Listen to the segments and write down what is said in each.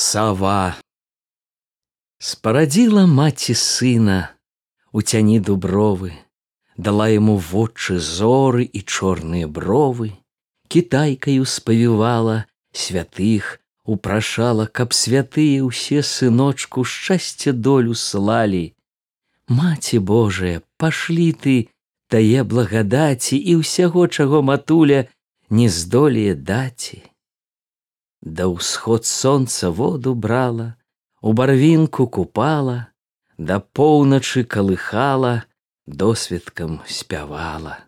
Сава спарадзіла маці сына у цяні дубровы, дала яму вочы зоры і чорныя бровы, кітайкаю спавівала святых, упрашала, каб святыя ўсе сыночку шчасце долю слалі. Маці Божая, пашлі ты тае благадаці і ўсяго, чаго матуля не здолее даці. Да ўсход сонца воду брала, у барвінку купала, да поўначы калыхала, досведкам спявала.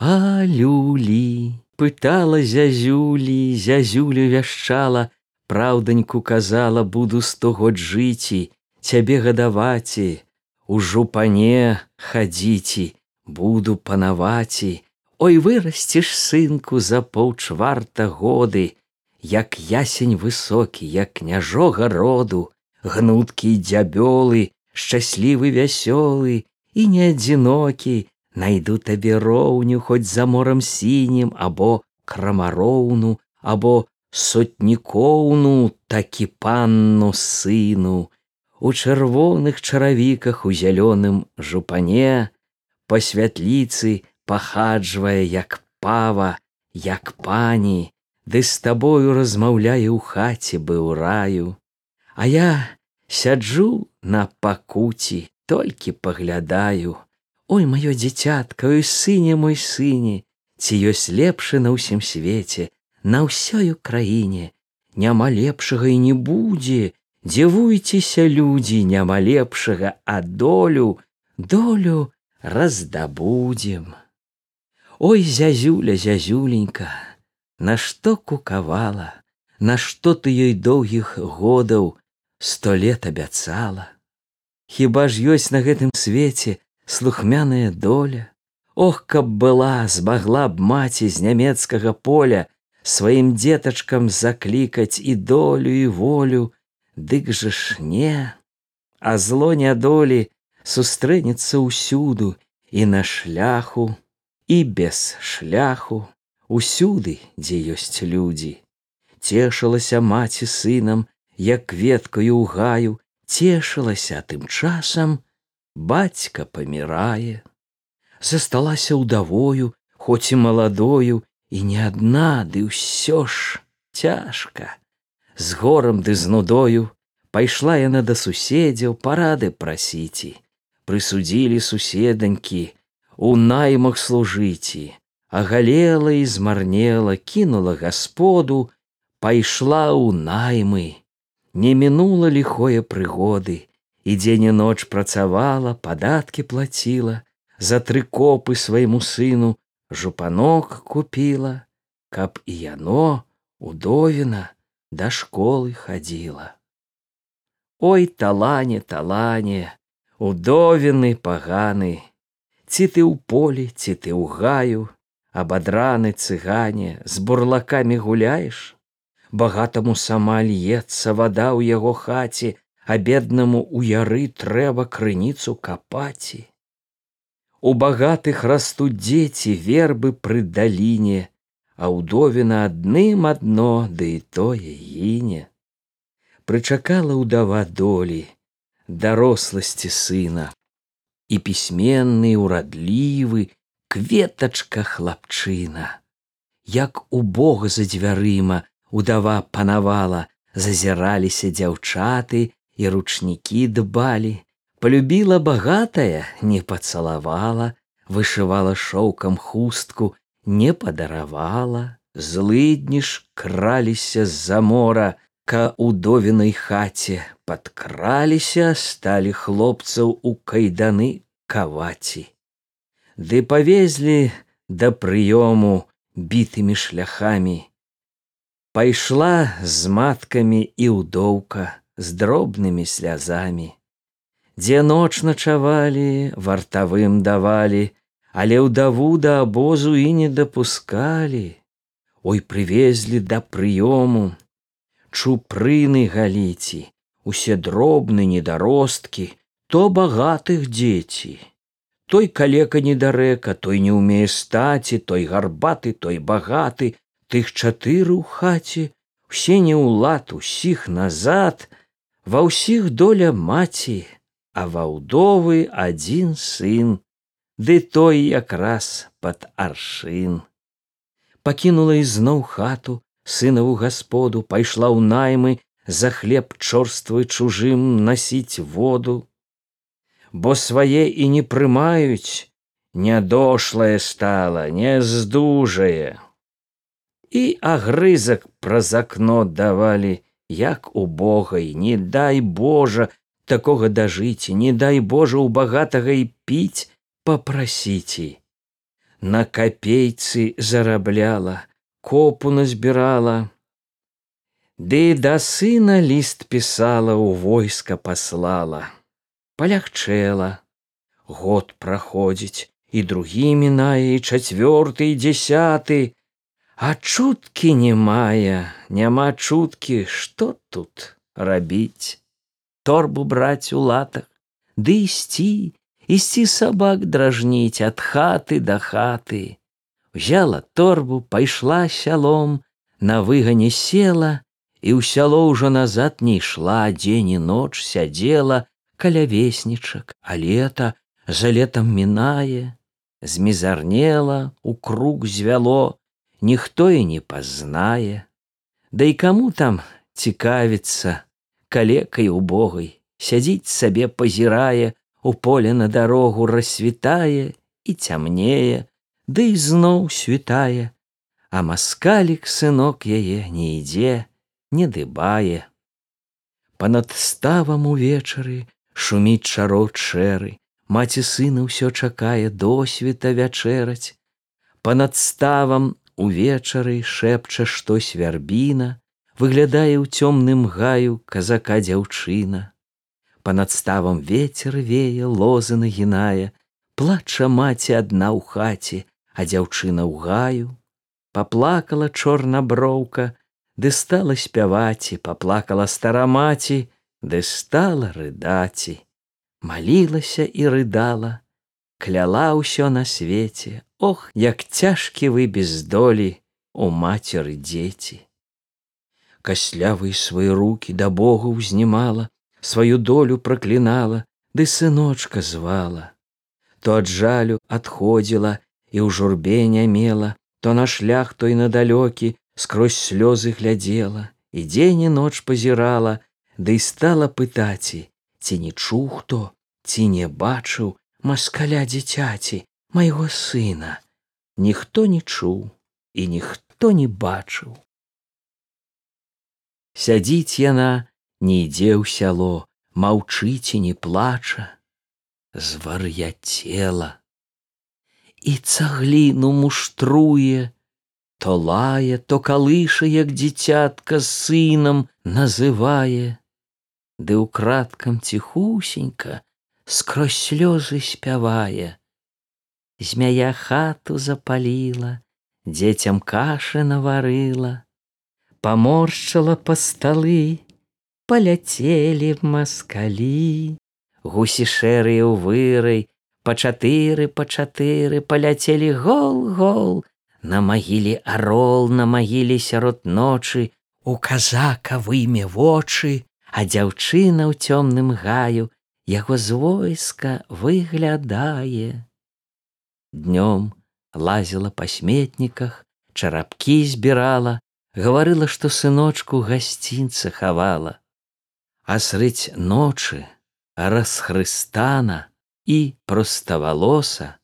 А люлі пытала зязюлі, зязюлю вяшчала, праўданьку казала, буду сто год жыці, цябе гадаваці, у жупане хадзіці, буду панаваці, Ой вырасціш сынку за паўчварта годы, як ясень высокі, як княжога роду, гнуткі дзябёлы, шчаслівы вясёлы і не адзінокі, найду табе роўню хоць за морам сінім або крамароўну або сотнікоўну такі панну сыну. У чырвоных чаравіках у зялёным жупане па святліцы пахаджвае як пава як пані ды з табою размаўляе ў хаце быў раю, А я сяджу на пакуці, толькі паглядаю. Ой маё дзіцятка, ой сыне мой сыне, ці ёсць лепшы на ўсім свеце, на ўсёй краіне, няма лепшага і не будзе, Дзівуйцеся людзі, няма лепшага, а долю, долю раздабудзем. Ой зязюля зязюленька, Нашто кукавала, Нашто ты ёй доўгіх годаў сто лет абяцала. Хіба ж ёсць на гэтым свеце слухмяная доля, Ох, каб была, змагла б маці з нямецкага поля сваім дзетачкам заклікаць і долю і волю, Дык жа ж не, А зло нядолі сустрэнецца ўсюду і на шляху і без шляху усюды, дзе ёсць людзі. Цешылася маці сынам, як кветкаю ў гаю, цешылася тым часам, бацька памірае. Засталася ўдавою, хоць і маладою, і не адна, ды ўсё ж цяжка. З горам ды з нудою пайшла яна да суседзяў парады прасіці. Прысудзілі суседанькі, у наймах служыці, агалела і змарнела, кінула гасподу, пайшла ў наймы, не мінула ліхое прыгоды, і дзень і ноч працавала, падаткі плаціла, за тры копы свайму сыну жупанок купіла, каб і яно удовіна да школы хадзіла. Ой талане талане, удовіны паганы, ці ты ў полі, ці ты ў гаю, абадраны цыгане з бурлакамі гуляеш? Багатаму сама льецца вада ў яго хаце а беднаму у яры трэба крыніцу капаці у багатых растуць дзеці вербы пры даліне а ўдовіна адным адно ды і тое гіне. Прычакала ўдава долі даросласці сына і пісьменны урадлівы кветачка хлапчына. Як у Бога за дзвярыма удава панавала, зазіраліся дзяўчаты і ручнікі дбалі, полюбіла багатая, не пацалавала, вышывала шоўкам хустку, не падаравала, злыдні ж краліся з-за мора, ка удовінай хаце падкраліся, сталі хлопцаў у кайданы каваці ды павезлі да прыёму бітымі шляхамі. Пайшла з маткамі і ўдоўка з дробнымі слязамі. Дзе ноч начавалі, вартавым давалі, але ўдаву да абозу і не дапускалі. Ой прывезлі да прыёму, чупрыны галіці, усе дробны недаросткі, то багатых дзеці той калека недарэка той не ўмее стаці той гарбаты той багаты. Тых чатыры ў хаце усе не ўлад усіх назад, ва ўсіх доля маці, а ва ўдовы адзін сын, ды той якраз пад аршын. Пакінула ізноў хату, сынаву гасподу пайшла ў наймы за хлеб чорствы чужым насіць воду, бо свае і не прымаюць, нядошлае стала, не здужае. І агрызак праз акно давалі, як у богай, не дай Божа такога дажыць, не дай Божа у багатага і піць попрасіце. На капейцы зарабляла, копу назбірала, Ды да сына ліст пісала у войска паслала, палягчэла, год праходзіць і другі мінае і чацвёрты і дзясяты, а чуткі не мае, няма чуткі, што тут рабіць, торбу браць у латах, ды ісці, ісці сабак дражніць ад хаты да хаты. Взяла торбу, пайшла сялом, на выгане села, і ў сяло ўжо назад не ішла дзень і ноч сядзела каля веснічак а лета за летом мінае змізарнела у круг звяло ніхто і не пазнае да і каму там цікавіцца калекай убогай сядзіць сабе пазірае у поле на дарогу рассвітае і цямнее ды і зноў світае а маскалік сынок яе не ідзе не дыбае. Панад ставам увечары шуміць чарот шэры, маці сына ўсё чакае досвіта вячэраць. Панад ставам увечары шэпча штось вярбіна, выглядае ў цёмным гаю казака дзяўчына. Панад ставам ветер вее лозы нагінае, плача маці адна ў хаце, а дзяўчына ў гаю, паплакала чорнаброўка, ды стала спяваці, паплакала старамаці, ды стала рыдаці, малілася і рыдала, кляла ўсё на свеце, Ох, як цяжкі вы без долі у мацеры дзеці. Каслявы свае руки да Богу ўзнімала, сваю долю праклінала, ды сыночка звала. То ад жалю адходзіла і ў журбе не мела, то на шлях той надалёкі скрозь слёзы глядзела і дзень і ноч пазірала ды да стала пытаці ці не чуў хто ці не бачыў маскаля дзіцяці майго сына. Ніхто не чуў і ніхто не бачыў. Сядзіць яна не ідзе ў сяло маўчыць і не плача звар'яцела. І цагліну муштруе то лае, то калыша, як дзіцятка з сынам называе, Ды ўкрадкам ціхусенька скрозь слёзы спявае. Змяя хату запаліла, дзецям кашы наварыла, Паморшчала па сталы, паляцелі маскалі, Гусі шэрыя ў вырай, па чатыры па чатыры паляцелі гол гол, На магіле арол на магіле сярод ночы у казака выме вочы, а дзяўчына ў цёмным гаю яго з войска выглядае. Днём лазіла па сметніках, чарапкі збірала, гаварыла, што сыночку гасцінца хавала. А срыць ночы расхрыстана і проставалоса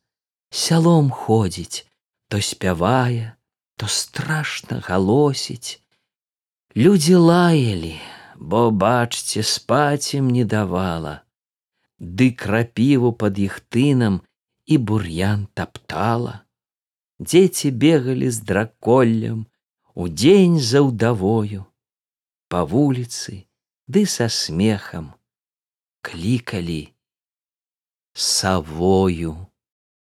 сялом ходзіць, то спявае, то страшна галосіць. Людзі лаялі, бо бачце спаць ім не давала. Ды крапіву пад іх тынам і бур'ян таптала. Дзеці бегалі з драколлем, удзень за ўдавою, па вуліцы ды са смехам клікалі савою.